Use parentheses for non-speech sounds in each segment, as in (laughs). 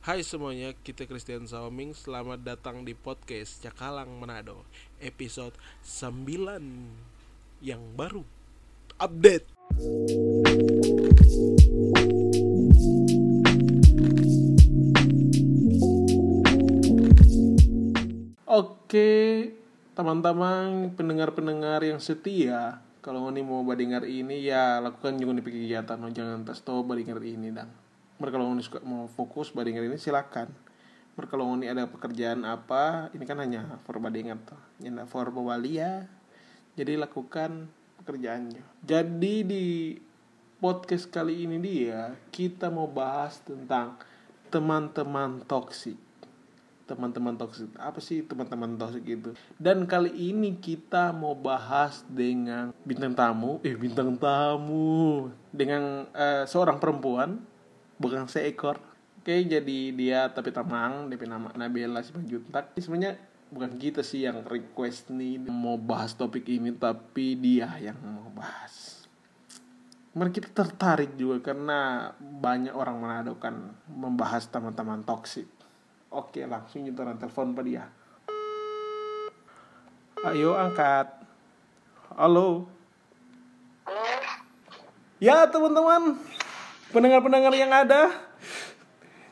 Hai semuanya, kita Christian Saoming Selamat datang di podcast Cakalang Manado Episode 9 Yang baru. Update. Oke, teman-teman pendengar-pendengar yang setia Kalau ini mau badingar ini ya lakukan juga di kegiatan Jangan tas to ini mereka ini suka mau fokus badingar ini silakan. Kalau ini ada pekerjaan apa? Ini kan hanya for badingar tuh. Nyenda for ya jadi lakukan pekerjaannya. Jadi di podcast kali ini dia kita mau bahas tentang teman-teman toksik teman-teman toksik apa sih teman-teman toksik itu? Dan kali ini kita mau bahas dengan bintang tamu. Eh bintang tamu. Dengan uh, seorang perempuan bukan seekor oke jadi dia tapi tamang DP nama Nabila Simanjuntak sebenarnya bukan kita sih yang request nih mau bahas topik ini tapi dia yang mau bahas Mari kita tertarik juga karena banyak orang Manado kan membahas teman-teman toksik. Oke, langsung nyetoran telepon pada dia. Ayo angkat. Halo. Halo. Ya teman-teman, pendengar-pendengar yang ada.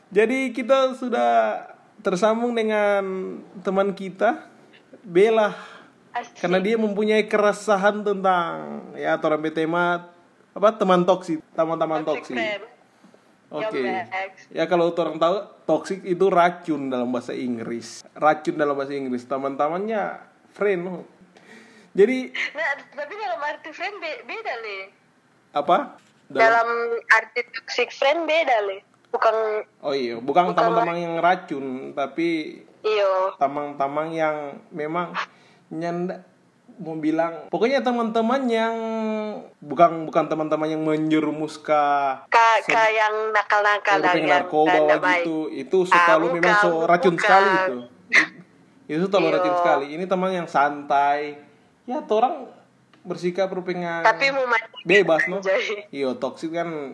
Jadi kita sudah tersambung dengan teman kita Bella Asik. karena dia mempunyai keresahan tentang ya atau tema apa teman toksik, teman-teman toksik. friend. Oke. Ex. Ya kalau orang tahu toxic itu racun dalam bahasa Inggris. Racun dalam bahasa Inggris. Teman-temannya friend. Jadi Nah, tapi dalam arti friend be- beda le. apa? Dalam arti toxic friend beda le. Bukan Oh iya, bukan teman-teman yang racun, tapi iyo. tamang-tamang yang memang nyanda mau bilang pokoknya teman-teman yang bukan bukan teman-teman yang menjerumus ke Ka, ka yang nakal-nakal yang yang narkoba gitu itu selalu Ah, memang so racun bukan. sekali itu itu terlalu racun sekali ini teman yang santai ya tuh orang bersikap rupanya Tapi mau mati. bebas no iyo toksik kan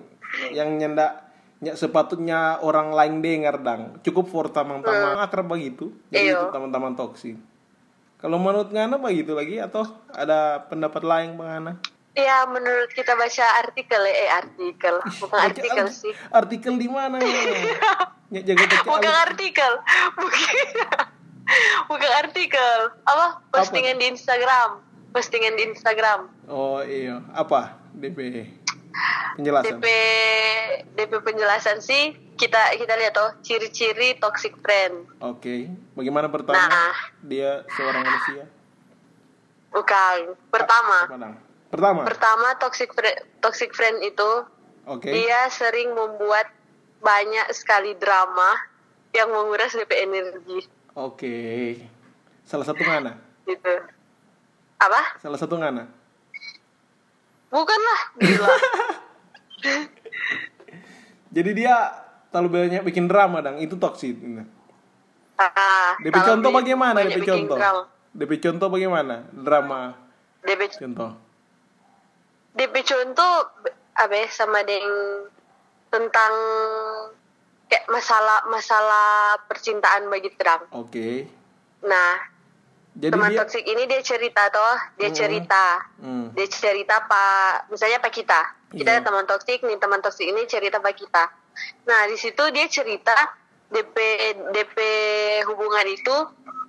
yang nyenda ya, sepatutnya orang lain dengar dang cukup for tamang-tamang akrab begitu jadi Iyo. itu teman-teman toksik kalau menurut Ngana begitu lagi atau ada pendapat lain Bang Ngana? Ya menurut kita baca artikel eh artikel bukan artikel art- sih. Artikel di mana? (laughs) ya, jaga Bukan alis. artikel. (laughs) Bukan. Bukan artikel. Apa? Postingan di Instagram. Postingan di Instagram. Oh iya, apa DP penjelasan? DP DP penjelasan sih kita kita lihat oh ciri-ciri toxic friend. Oke, bagaimana pertama Nah. dia seorang manusia? Bukan. Pertama, Dang? Pertama. pertama toxic friend, toxic friend itu Oke. dia sering membuat banyak sekali drama yang menguras DP energi Oke. Salah satu ngana. gitu. Apa? Salah satu ngana. Bukan lah, gila. (laughs) Jadi dia terlalu banyak bikin drama dang, itu toxic. Ah, DP contoh bagaimana DP contoh? drama. DP contoh bagaimana? Drama DP contoh. DP contoh apa ya, sama dengan tentang kayak masalah masalah percintaan bagi terang. Oke. Nah, Jadi teman dia toksik ini dia cerita toh, dia Hmm. cerita. Hmm. Dia cerita pak, misalnya pak kita. Kita ada teman toksik nih, teman toksik ini cerita pak kita. Nah, di situ dia cerita DP DP hubungan itu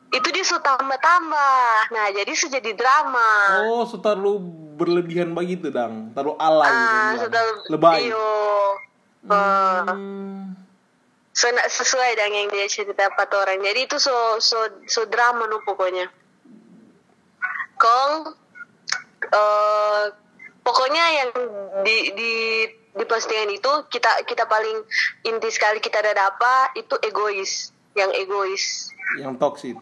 itu dia sudah tambah-tambah. Nah, jadi sudah jadi drama. Oh, so terlalu berlebihan begitu dang, terlalu alay ah, sudah Lebay. iyo. Hmm. so nak sesuai dengan yang dia cerita apa tuh orang jadi itu so so so drama no pokoknya kong eh pokoknya yang di di di postingan itu kita kita paling inti sekali kita ada apa itu egois yang egois Yang toksik.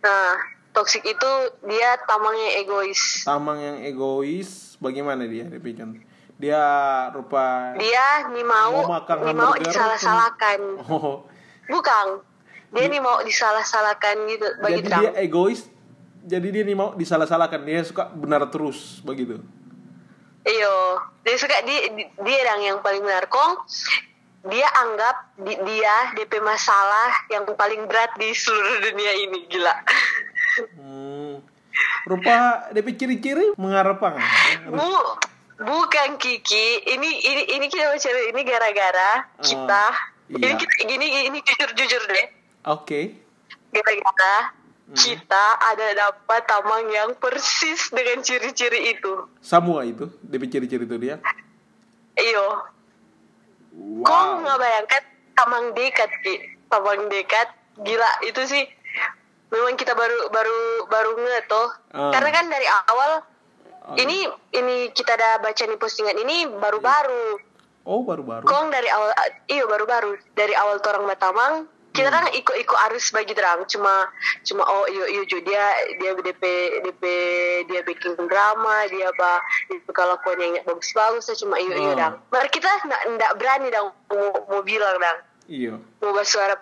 nah toksik itu dia tamangnya egois Tamang yang egois, bagaimana dia? Contoh. Dia rupa dia nih mau Mau makan nih mau disalah-salahkan Oh, bukan dia nih mau disalah-salahkan gitu bagi jadi Trump. dia egois. Jadi dia nih mau disalah-salahkan, dia suka benar terus begitu. Iyo, dia suka dia dia yang yang paling benar kong dia anggap di, dia DP masalah yang paling berat di seluruh dunia ini gila Hmm. Rupa DP ciri-ciri mengharap apa? bu bukan Kiki ini ini ini kita bicara ini gara-gara kita iya. ini kita- gini ini jujur jujur deh Oke. gara-gara kita ada dapat tamang yang persis dengan ciri-ciri itu Semua itu DP ciri-ciri itu dia. iyo Kok Wow. nggak bayangkan tamang dekat ki, tamang dekat, gila itu sih. Memang kita baru baru baru nge toh. Ah. Karena kan dari awal Oh. ini ini kita ada baca nih postingan ini baru-baru. Oh baru-baru. Kong dari awal iyo baru-baru dari awal orang Batamang kita kan ikut-ikut arus bagi terang cuma cuma oh iyo iyo Jo, dia dia DP DP dia bikin drama dia ba itu kelakuan yang bagus-bagus. Cuma iyo iyo Oh. dang. Mari kita ndak ndak berani dang mau, mau bilang dang. Iya. mau bersuara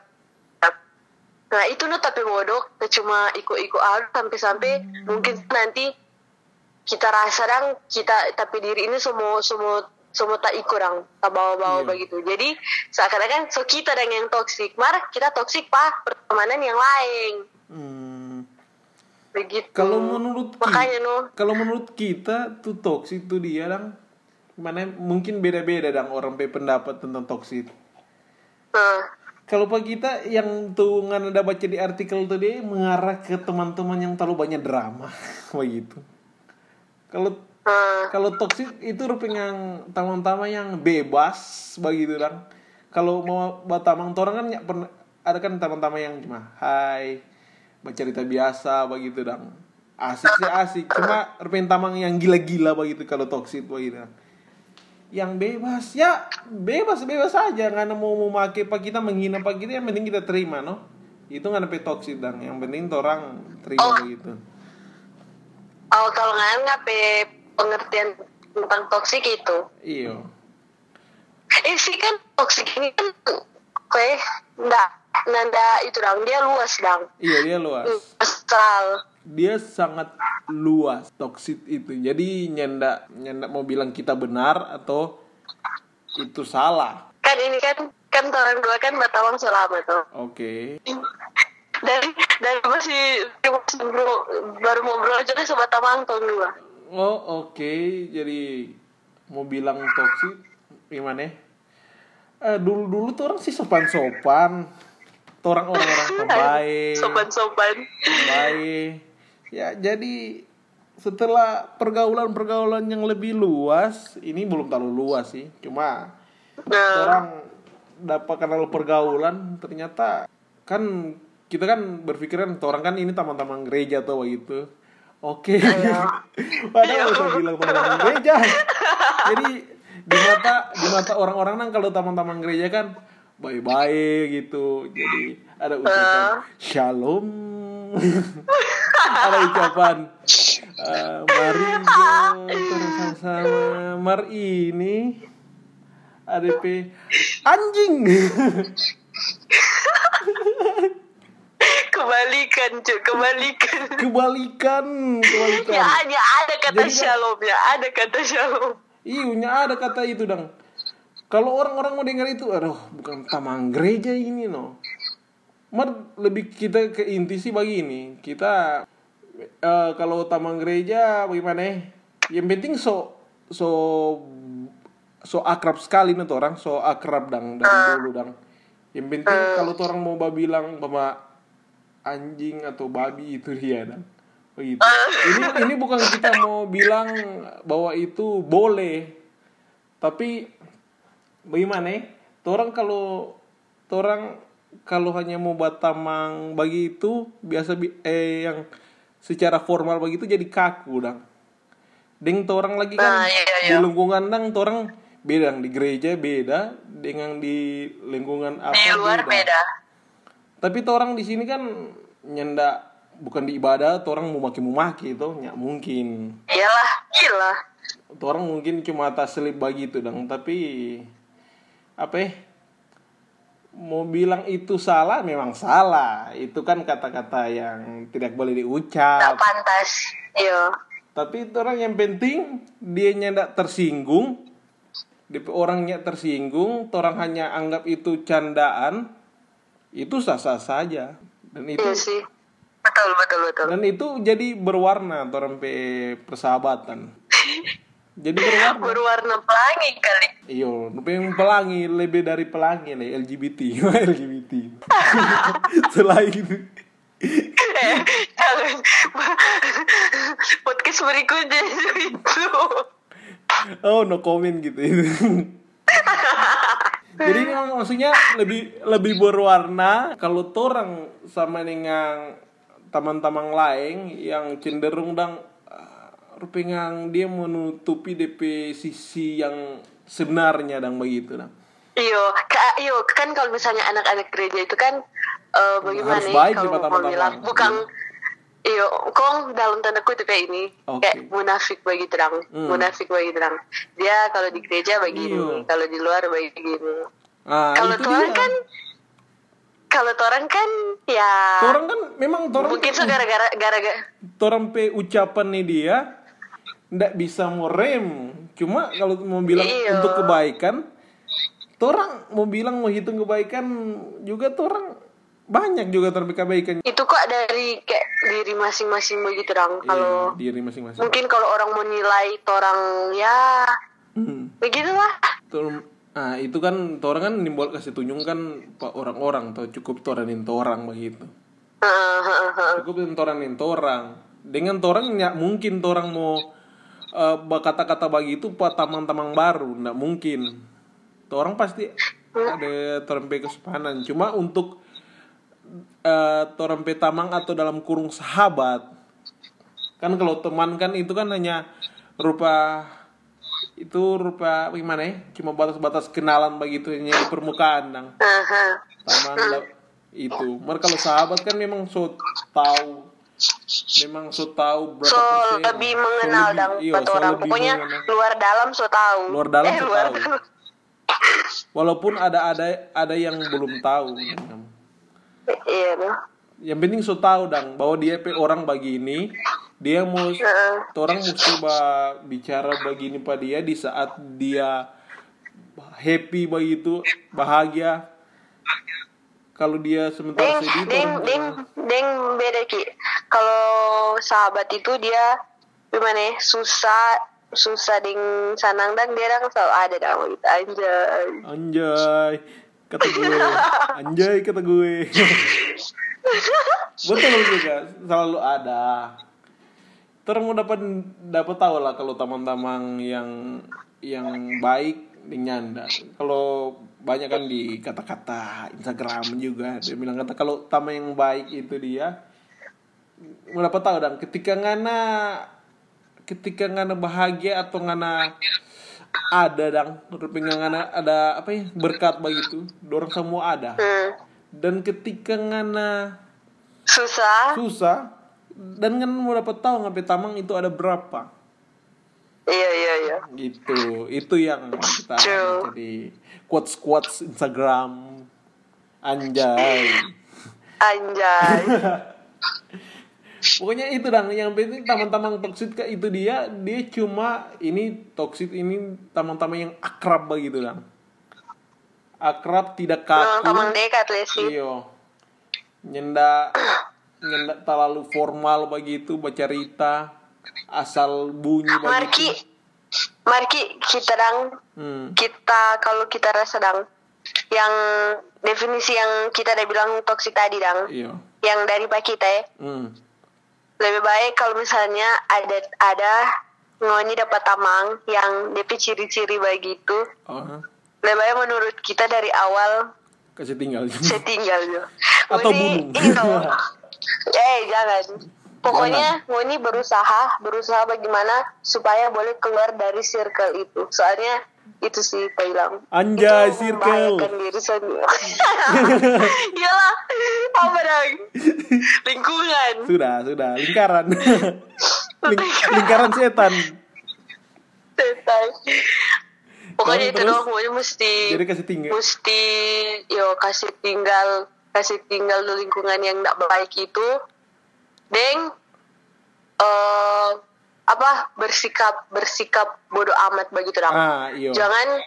nah itu no tapi bodoh. Cuma ikut-ikut arus sampai-sampai mungkin nanti kita rasa dang kita tapi diri ini semua semua semua tak ikut dang tak bawa-bawa Iya. begitu jadi seakan-akan so kita dang yang toksik mar kita toksik pak pertemanan yang lain Hmm. begitu Kalau menurut makanya ki- no kalau menurut kita tuh toksik tuh dia dang mana mungkin beda-beda dang orang pe pendapat tentang toksik. Kalau pak kita yang tuh nggak ada baca di artikel tuh dia mengarah ke teman-teman yang terlalu banyak drama (laughs) begitu. Kalau kalau toksik itu rupanya yang taman-taman yang bebas begitu dang. Kalau mau batamang orang kan pernah ada kan taman-taman yang cuma hai bercerita biasa begitu dang. Asik sih asik, cuma rupanya tamang yang gila-gila begitu kalau toksik begitu. Yang bebas ya bebas bebas aja nggak ada mau mau make pak kita menghina pak kita yang penting kita terima no itu nggak ada toksik dang yang penting orang terima Oh. begitu oh kalau nggak ngape pengertian tentang toksik itu. Iyo eh sih kan toksik ini kan kayak ndak nanda itu dang dia luas dang iya dia luas. Astral dia sangat luas toksit itu. Jadi nyenda nyenda mau bilang kita benar atau itu salah? Kan ini kan kan orang dua kan Batawang selama tuh. Oke. Dari dari masih baru mau bro aja sama Batawang tahun dua oh oke. Jadi mau bilang toksit gimana eh, dulu dulu tuh orang sih sopan sopan orang orang orang (laughs) pembaik sopan-sopan. Baik ya jadi setelah pergaulan-pergaulan yang lebih luas ini belum terlalu luas sih. Cuma nah. orang dapat kenal pergaulan ternyata kan kita kan berpikiran orang kan ini taman-taman gereja atau begitu oke. (laughs) Padahal saya bilang taman-taman gereja. Jadi di mata di mata orang-orang kan kalau taman-taman gereja kan baik-baik gitu. Jadi ada ucapan shalom. (laughs) Ada ucapan eh, mari Jo, bersama mar ini. ADP anjing (laughs) kebalikan cuy kebalikan kebalikan kebalikan ya hanya ada kata Jadi kan- shalom ya ada kata shalom Iya, ada kata itu dong. Kalau orang-orang mau dengar itu, aduh, bukan tamang gereja ini no. Mar lebih kita ke inti sih begini. Kita eh, kalau tamang gereja bagaimana? ya? Yang penting so so so akrab sekali nih orang, so akrab dang dari dulu dang. Yang penting kalau tuh orang mau bilang bahwa anjing atau babi itu dia dang. Begitu. Ini ini bukan kita mau bilang bahwa itu boleh. Tapi bagaimana? ya? Orang kalau orang kalau hanya mau batamang bagi itu biasa bi- eh yang secara formal begitu jadi kaku dang. Deng orang lagi kan Nah, iya, iya. di lingkungan dang orang beda di gereja beda dengan di lingkungan apa di luar beda tapi tuh orang di sini kan nyenda bukan di ibadah tuh orang mau maki mau maki itu nggak mungkin. Iyalah gila tuh orang mungkin cuma atas selip begitu dong tapi apa ya? Mau bilang itu salah memang salah. Itu kan kata-kata yang tidak boleh tak diucap pantas iya tapi itu orang yang penting dia nyendak tersinggung. DP orangnya tersinggung orang hanya anggap itu candaan itu sah-sah saja dan itu Iya sih. Betul, betul, betul. dan itu jadi berwarna orang pe persahabatan (laughs) jadi berwarna Berwarna pelangi kali. iyo yang pelangi lebih dari pelangi lah LGBT LGBT selain Eh, (laughs) jangan. Podcast berikutnya itu. oh no comment gitu (laughs) jadi maksudnya lebih lebih berwarna kalau orang sama dengan teman-teman lain yang cenderung dan uh, rupanya dia menutupi DP sisi yang sebenarnya dan begitu. Iyo, ka, iyo kan kalau misalnya anak-anak gereja itu kan eh, bagaimana Harus baik kalau mau bilang? bukan iyo kong dalam tanda kutip kayak ini Oke. kayak munafik bagi terang Hmm. munafik bagi terang dia kalau di gereja begini Iyo. kalau di luar begini Ah, kalau itu orang dia. kan kalau orang kan ya Orang kan memang orang mungkin so gara-gara gara-gara orang pe ucapan nih dia ndak bisa mau rem cuma kalau mau bilang Iya. untuk kebaikan orang mau bilang mau hitung kebaikan juga orang banyak juga kebaikan itu kok dari kayak diri masing-masing begitu dong kalau Iya, diri masing-masing mungkin kalau orang mau nilai orang ya Hmm. begitulah Tor- Nah itu kan orang kan nimbol kasih tunjuk kan pak orang-orang atau cukup toran orang begitu. Cukup toran orang. Dengan orang nggak mungkin orang mau eh, kata-kata begitu pak tamang-tamang baru, nggak mungkin. Orang pasti ada torang pe kesopanan. Cuma untuk eh torang pe tamang atau dalam kurung sahabat, kan kalau teman kan itu kan hanya rupa itu rupa gimana ya? Cuma batas-batas kenalan begitu hanya di permukaan nang. Taman itu. Mereka kalau sahabat kan memang so tahu memang so tahu berapa so persen. lebih So mengenal lebih- dong iya, so orang. lebih pokoknya mengenal. luar dalam so tahu. Luar dalam eh, so luar tahu. dalam. walaupun ada ada ada yang belum tahu iya yang penting so tahu dong bahwa dia pe orang begini dia mau Heeh. orang mesti bicara begini pada dia di saat dia happy begitu bahagia. Kalau dia sementara deng sedih deng orang deng deng beda ki. Kalau sahabat itu dia gimana ya susah susah deng sanang dan dia orang selalu ada dalam gitu anjay. Anjay kata gue. Anjay kata gue. Betul juga selalu ada. Terus mau dapat dapat tahu lah kalau teman-teman yang yang baik dengan kalau banyak kan di kata-kata Instagram juga. Dia bilang kata kalau tamu yang baik itu dia mau dapat tahu dan ketika ngana ketika ngana bahagia atau ngana ada dang. Rupanya ngana ada apa ya berkat begitu. Dorong semua ada. Hmm. dan ketika ngana susah. susah dan kan mau dapat tahu ngapain tamang itu ada berapa. Iya iya iya. Gitu. Itu yang kita True. jadi quotes quotes Instagram. Anjay. Anjay (laughs) pokoknya itu dong yang penting taman-taman toksik ke itu dia dia cuma ini toksik ini taman-taman yang akrab begitu dong akrab tidak kaku. Tamang dekat lesi. Iyo. Nyenda nyenda terlalu formal begitu bercerita asal bunyi Marki begitu. Marki kita dang. Hmm. kita kalau kita rasa dang yang definisi yang kita udah bilang toksik tadi dang. Iyo. Yang dari pak kita ya. Hmm. Lebih baik kalau misalnya ada ada ngoni dapat tamang yang DP ciri-ciri begitu. Oh, lebih baik menurut kita dari awal kasih tinggal saya tinggal yo (laughs) Atau bunuh. ini tuh eh jangan. Pokoknya ngoni berusaha berusaha bagaimana supaya boleh keluar dari circle itu. Soalnya itu sih bilang Anjay, Itu circle. diri sendiri (laughs) iyalah apa dong lingkungan. Sudah sudah. Lingkaran. (laughs) Ling- lingkaran setan. Setan. Pokoknya itu dong pokoknya mesti jadi kasih tinggal. mesti yo kasih tinggal kasih tinggal di lingkungan yang tidak baik itu. Deng eh apa bersikap bersikap bodoh amat begitu dong ah iyo jangan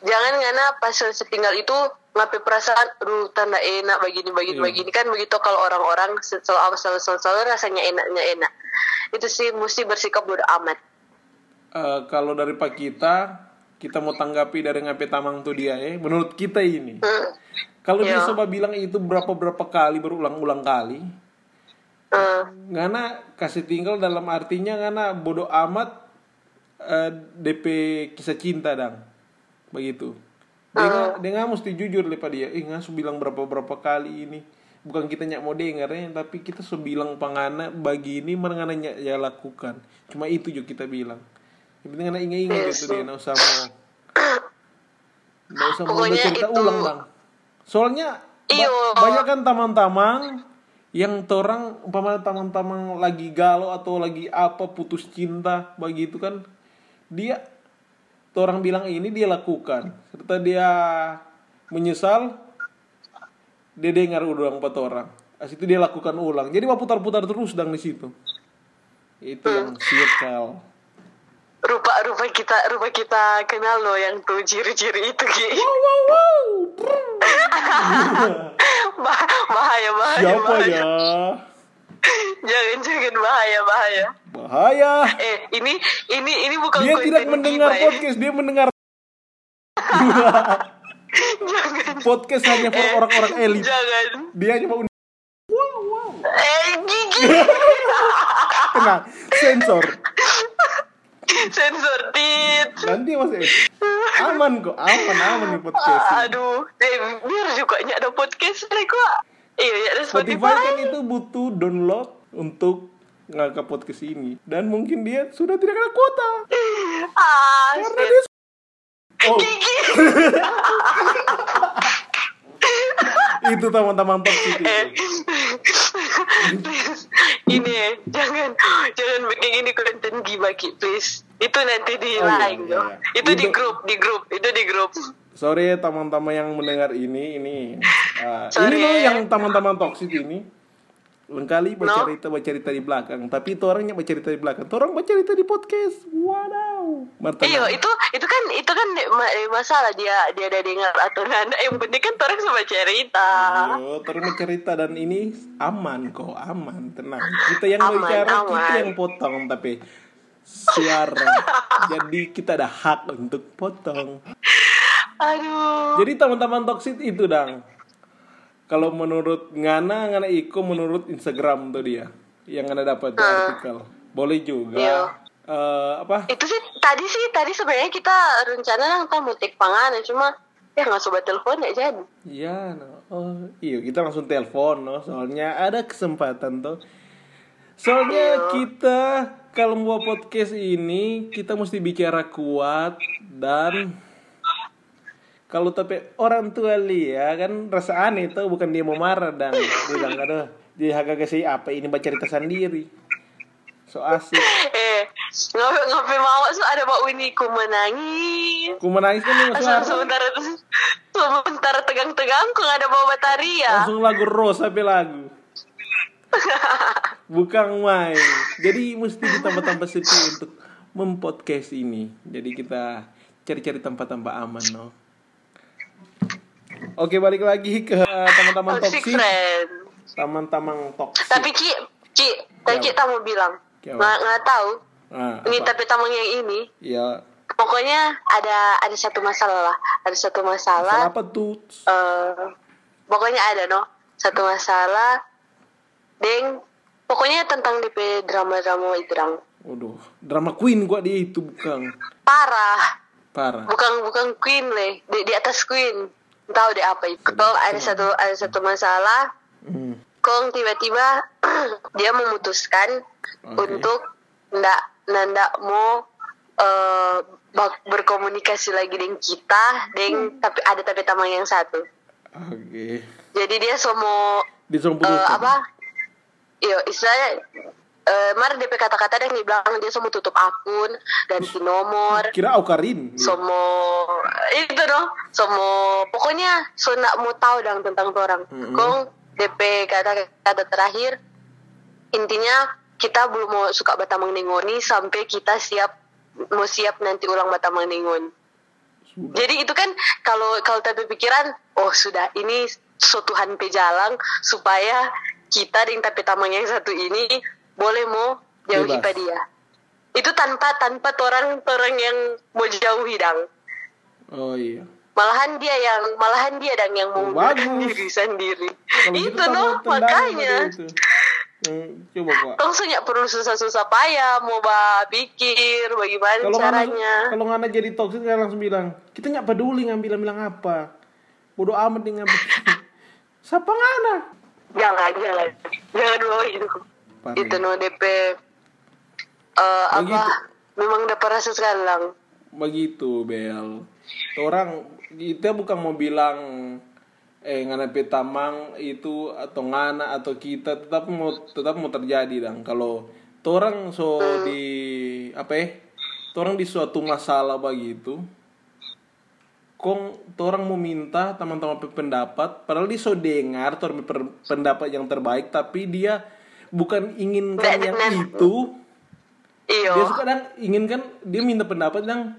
jangan ngana pas setinggal itu ngapain perasaan aduh tanda enak begini begini Iya. begini kan begitu kalau orang-orang selalu selalu, selalu, selalu rasanya enaknya enak itu sih mesti bersikap bodo amat Eh, kalau dari Pak kita, kita mau tanggapi dari ngape tamang tuh dia ya. Menurut kita ini, hmm. kalau dia Iya. coba bilang itu berapa berapa kali berulang-ulang kali, Ngana kasih tinggal dalam artinya ngana bodoh amat eh, DP kisah cinta dang, begitu. Dia nggak- dia nggak mesti jujur lepa dia. Eh nggak bilang berapa berapa kali ini. Bukan kita nyak mau dengarnya, tapi kita su bilang pangana bagi ini merengana nyak ya lakukan. Cuma itu juga kita bilang. Yang penting anak ingat-ingat Yes, itu dia, nggak usah mau, nggak usah mau cerita itu- ulang bang. Soalnya ba- banyak kan taman-taman yang torang umpama taman-taman lagi galau atau lagi apa putus cinta begitu kan dia orang bilang ini dia lakukan. Serta dia menyesal dia dengar ulang empat orang. As itu dia lakukan ulang. Jadi mau putar-putar terus dang di situ. Itu yang circle. Rupa-rupa kita rupa kita kenal loh yang tuh ciri-ciri itu Ki. wow wow wow (laughs) Bah- bahaya bahaya siapa bahaya. Ya jangan jangan bahaya bahaya. Bahaya. Eh ini ini ini bukan dia tidak mendengar ya. podcast dia mendengar. Jangan. Podcast hanya for orang-orang elit. jangan. Dia hanya mau wow wow. Eh gigi. (laughs) Tenang sensor. Sensor tit. Nanti mas eh, aman kok aman aman nih podcast ini. aduh eh, biar juga nyak ada podcast lah kok. Iya ya ada Spotify. Spotify kan itu butuh download untuk ngangkat podcast ini. Dan mungkin dia sudah tidak ada kuota. Ah karena dia oh. Gigi. (laughs) Itu teman-teman (laughs) itu (laughs) please ini jangan jangan bikin ini konten Ki, please. Itu nanti di Oh, iya, iya, iya. itu di grup di grup itu di grup sorry teman-teman yang mendengar ini ini Sorry. ini loh yang teman-teman toxic ini. Lengkali bercerita bercerita di belakang tapi itu orangnya bercerita di belakang. Itu orang bercerita di podcast. Wadaw Marta Iya, itu itu kan itu kan ma- masalah dia dia ada dengar atau nggak. Yang penting kan orang sama cerita. Yo, terus cerita dan ini aman kok, aman, tenang. Kita yang Aman, bicara, kita aman. yang potong tapi siara. (laughs) Jadi kita ada hak untuk potong. Aduh. Jadi teman-teman toxic itu dang. Kalau menurut Ngana, Ngana Iko menurut Instagram tuh dia yang Ngana dapat tuh artikel. Boleh juga. Iya. Eh, apa? Itu sih tadi sih tadi sebenarnya kita rencana nang mau take panganan cuma ya nggak sobat telepon ya jadi. Iya, no. oh, iya kita langsung telepon, no. Soalnya ada kesempatan tuh. Soalnya kita kalau mau podcast ini kita mesti bicara kuat dan kalau tapi orang tua lia kan rasa aneh tuh bukan dia mau marah dan bilang aduh dia kagak kasih apa ini baca cerita sendiri so asik (laughs) Eh ngopi ngopi mau so ada Mbak Winnie ku menangis. ku menangis kan suara sebentar sebentar tegang-tegang ku nggak ada bawa bataria. langsung lagu Rose sampai lagu (laughs) bukan main jadi mesti ditambah-tambah sepi untuk mempodcast ini jadi kita cari-cari tempat-tempat aman no oke balik lagi ke teman-teman Toxic toksik teman-teman toksik Tapi Ki, Ki, tadi Ki tak mau bilang. Kiamat. Nggak nggak tahu. Ah, Ini tapi tamang yang ini. Ya pokoknya ada ada satu masalah lah. Ada satu salah masalah apa tuh? Eh pokoknya ada no. Satu masalah. Deng pokoknya tentang DP drama-drama itu dong waduh drama queen gua dia itu bukan. Parah. Parah. Bukan bukan queen le. Di, di atas queen. Tahu deh apa itu. Kong ada satu ada satu masalah. Hmm. kong tiba-tiba (clears throat) dia memutuskan Oke. untuk ndak ndak mau eh, bak- berkomunikasi lagi dengan kita dengan tapi ada tapi tamang yang satu. Oke. Jadi dia semua disuruh eh, apa? Iyo istilahnya eh mar DP kata-kata yang dibilang dia semua tutup akun ganti nomor. Kira Aukarin. Semua itu dong semua pokoknya so nak mau tahu dong tentang orang. Mm-mm. kong DP kata-kata terakhir intinya kita belum mau suka batamang ningoni sampai kita siap mau siap nanti ulang batamang Sudah. Jadi itu kan kalau kalau tapi pikiran, oh sudah ini so Tuhan pejalang supaya kita dengan tapi tamang yang satu ini boleh mau jauhi Bebas. dia. Itu tanpa tanpa orang orang yang mau jauhi dang. Oh iya. Malahan dia yang malahan dia dang yang mau Oh, (laughs) diri sendiri. Kalau itu no makanya. itu. Hmm, coba kok. Langsung ya perlu susah-susah payah mau bah pikir bagaimana Kalau ngana, caranya. kalau ngana jadi toxic kan langsung bilang, kita nggak peduli ngambil bilang apa. Bodoh amat ngambil. (laughs) Siapa ngana? Jangan, jangan. Jangan bawa itu. Parah. Itu no DP eh apa? Memang udah rasa sekarang. Begitu, Bel. Orang kita bukan mau bilang eh ngana petamang itu atau ngana atau kita tetap mau tetap mau terjadi dong. Kalau orang so di apa ya? Orang di suatu masalah begitu, kong orang mau minta teman-teman pendapat padahal dia so dengar orang per- pendapat yang terbaik tapi dia bukan inginkan yang itu Iyo. dia suka dan inginkan dia minta pendapat yang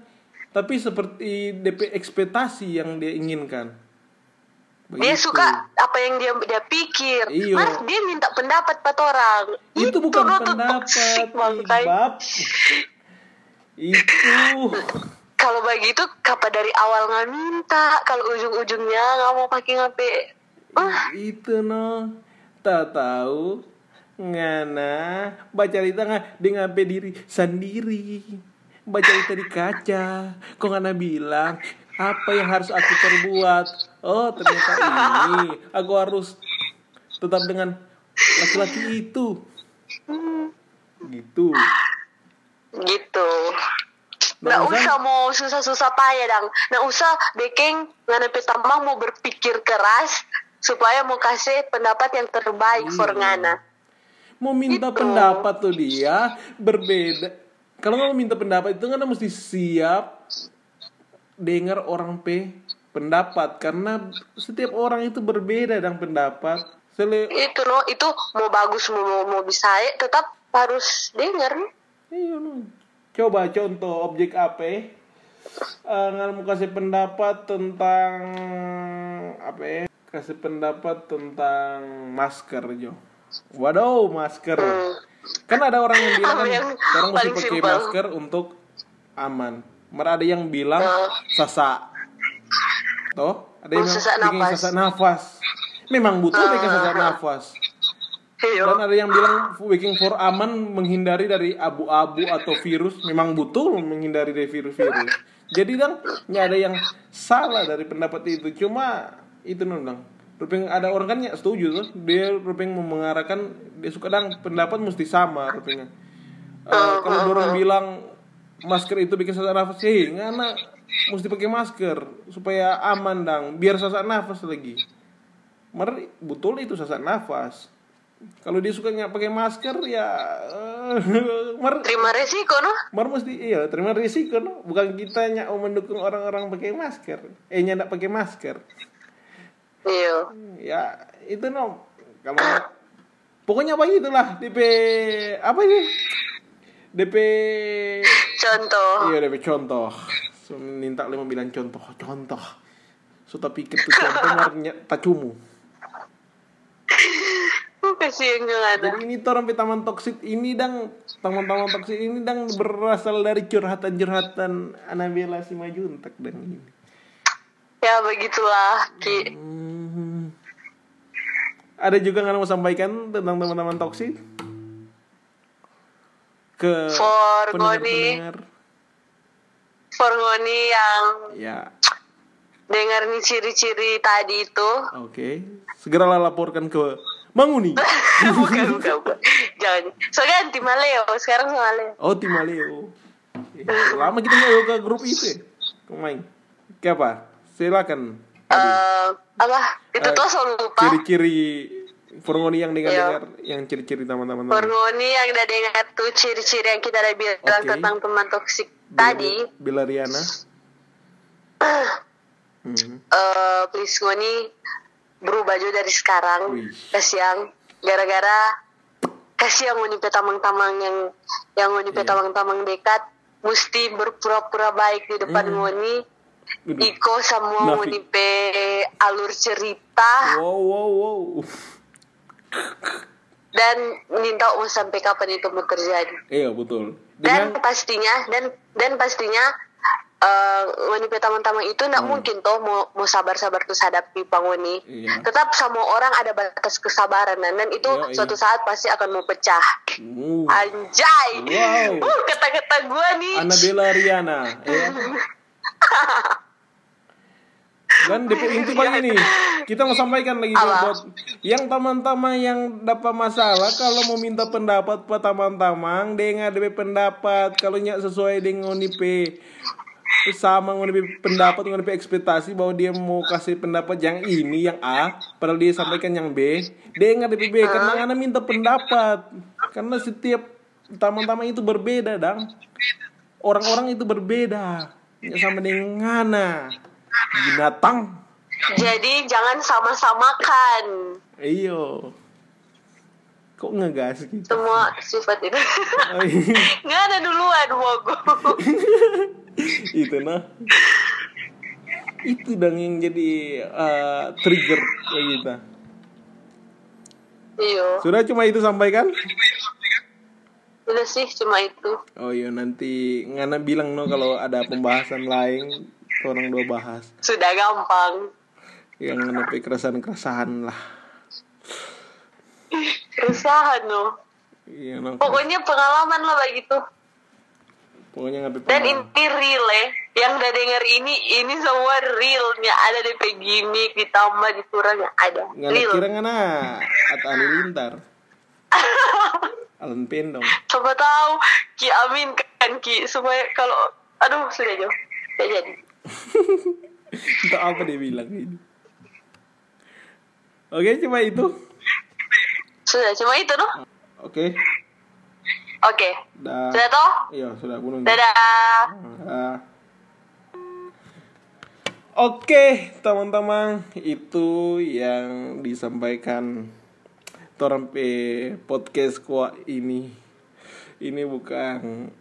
tapi seperti DP ekspektasi yang dia inginkan Dia Begitu. suka apa yang dia dia pikir. Iyo. Mas dia minta pendapat pat orang. itu bukan no tuh pendapat bab. Itu. Kalau begitu kapa dari awal nggak minta, kalau ujung-ujungnya nggak mau pakai ngape. Ah, itu no. Tak tahu. Ngana. Baca di tengah dengan diri sendiri. Baca cerita di kaca. Kok ngana bilang? Apa yang harus aku perbuat oh ternyata ini aku harus tetap dengan laki-laki itu gitu gitu. Nggak Nggak usah. mau susah-susah payah dang. Nggak usah bekeng ngana petamang mau berpikir keras supaya mau kasih pendapat yang terbaik for Iya. ngana. mau minta Gitu. pendapat tuh dia berbeda kalau mau minta pendapat itu kan mesti siap dengar orang p pendapat karena setiap orang itu berbeda dan pendapat Sele Itu no, itu mau bagus mau mau, mau bisa tetap harus dengar. Iya, no. coba contoh objek apa eh nggak mau kasih pendapat tentang apa ya kasih pendapat tentang masker jo waduh masker kan ada orang yang bilang kan orang mesti pakai simpel? masker untuk aman Mer ada yang bilang Oh. sasa toh? Ada yang Oh, sesak bikin nafas. sesak nafas. Memang butuh bikin sesak nafas. Iya. dan ada yang bilang waking for aman menghindari dari abu-abu atau virus. Memang betul menghindari dari virus-virus. Jadi dong nggak ada yang salah dari pendapat itu. Cuma itu nundang Rupeng ada orang kan nggak setuju tuh. Dia Rupeng mau mengarahkan dia suka dong pendapat mesti sama Rupengnya Eh, kalau orang bilang masker itu bikin sesak nafas hei ngana mesti pakai masker supaya aman dang. Biar sesak nafas lagi. Mer betul itu sesak nafas. Kalau dia suka nggak pakai masker ya eh, mer. Terima resiko no. mer mesti iya terima risiko no? Bukan kita nyak mau mendukung orang-orang pakai masker. Eh nyak pakai masker. Iya. ya itu no. Kalau pokoknya begitulah DP apa ini? DP Contoh. iya DP contoh so, minta lima bilang contoh contoh so tapi itu contoh marnya tacumu Kasihan yang ada. Jadi ini tuh sampai taman toksik ini dang taman-taman toksik ini dang berasal dari curhatan-curhatan Anabella Simajuntak dan ini. Ya begitulah Ki. Hmm. Ada juga nggak mau sampaikan tentang teman-teman toksik ke For pendengar-pendengar? Forngoni yang Ya, dengar nih ciri-ciri tadi itu. oke. Segeralah laporkan ke Manguni. (laughs) bukan, bukan, bukan. Jangan. Soalnya anti Maleo, sekarang sama Maleo. Oh, Timaleo. Eh, lama kita nggak ke grup itu ya. Kemain. Oke apa? Silakan. Eh, apa? Itu Eh, tuh selalu lupa. ciri-ciri Forngoni yang Iya. dengar-dengar yang ciri-ciri teman-teman teman. Forngoni yang udah dengar tuh ciri-ciri yang kita udah bilang Oke. tentang teman toksik tadi. Bilariana. (clears throat) Hmm. eh please ngoni berubah juga dari sekarang Wih. kasih yang gara-gara kasih yang ngoni petamang-tamang yang yang ngoni Iya. petamang-tamang dekat mesti berpura-pura baik di depan ngoni Aduh. Iko sama Nafik. ngoni pe alur cerita wow wow wow dan minta mau sampai kapan itu mau terjadi. iya betul Dan pastinya dan dan pastinya eh ngoni pe teman-teman itu ndak mungkin toh mau mau sabar-sabar terus hadapi pangoni. Iya. Tetap semua orang ada batas kesabaran dan, dan itu Yoi. suatu saat pasti akan mau pecah. uh, Anjay. Wow. Uh, kata-kata gua nih. Annabella Riana ya. (laughs) Dan depo inti bang ini kita mau sampaikan lagi buat yang teman-teman yang dapat masalah kalau mau minta pendapat pak teman-teman dengar DP pendapat. Kalau nyak sesuai dengan NIP sama NIP pendapat NIP ekspektasi bahwa dia mau kasih pendapat yang ini yang A padahal dia sampaikan yang B. Dengar DP B karena anda minta pendapat. Karena setiap teman-teman itu berbeda dang. Orang-orang itu berbeda nggak sama dengan ngana binatang. Jadi jangan sama-samakan. Iyo. Kok ngegas gitu? Semua sifat itu. Ay, (laughs) Nggak ada duluan mogo. (laughs) itu nah itu dong yang jadi eh, trigger kayak gitu. Iya. sudah cuma itu sampaikan? Udah sih cuma itu. oh iya nanti ngana bilang no kalau ada pembahasan lain orang dua bahas Sudah gampang. yang ngana keresahan keresahan lah Keresahan no. iya no Pokoknya pengalaman lah begitu. pokoknya ngapain Dan ini real ya. Yang udah denger ini, ini semua realnya. Ada DP gimmick, ditambah, dikurang, ada. Nggak Real. kira ngana atau halilintar (laughs) Alan Pendong Coba tahu Ki Amin kan Ki supaya kalau aduh sudah jauh. Tidak jadi. Entah apa dia bilang ini Oke cuma itu Sudah cuma itu noh. Oke Oke. Dah Sudah toh? Iya sudah gunung Dadah. Ah. Oke, teman-teman, itu yang disampaikan Torang P podcast kuat ini. Ini bukan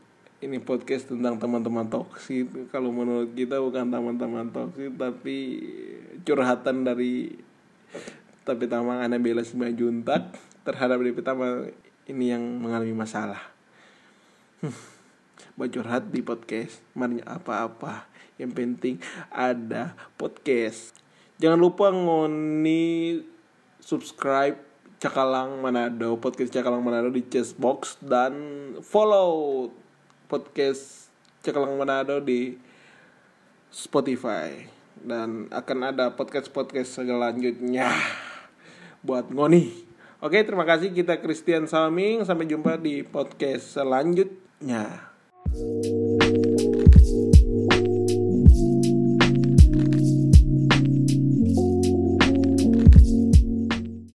ini podcast tentang teman-teman toksik. Kalau menurut kita bukan teman-teman toksik, tapi curhatan dari tapi tamang Anabella Juntak terhadap DP Tamang ini yang mengalami masalah. Buat curhat di podcast Marnya apa-apa. Yang penting ada podcast. Jangan lupa ngoni subscribe Cakalang Manado podcast Cakalang Manado di Chessbox dan follow podcast Cakalang Manado di Spotify dan akan ada podcast-podcast selanjutnya buat ngoni Oke, terima kasih kita Christian Salming. Sampai jumpa di podcast selanjutnya.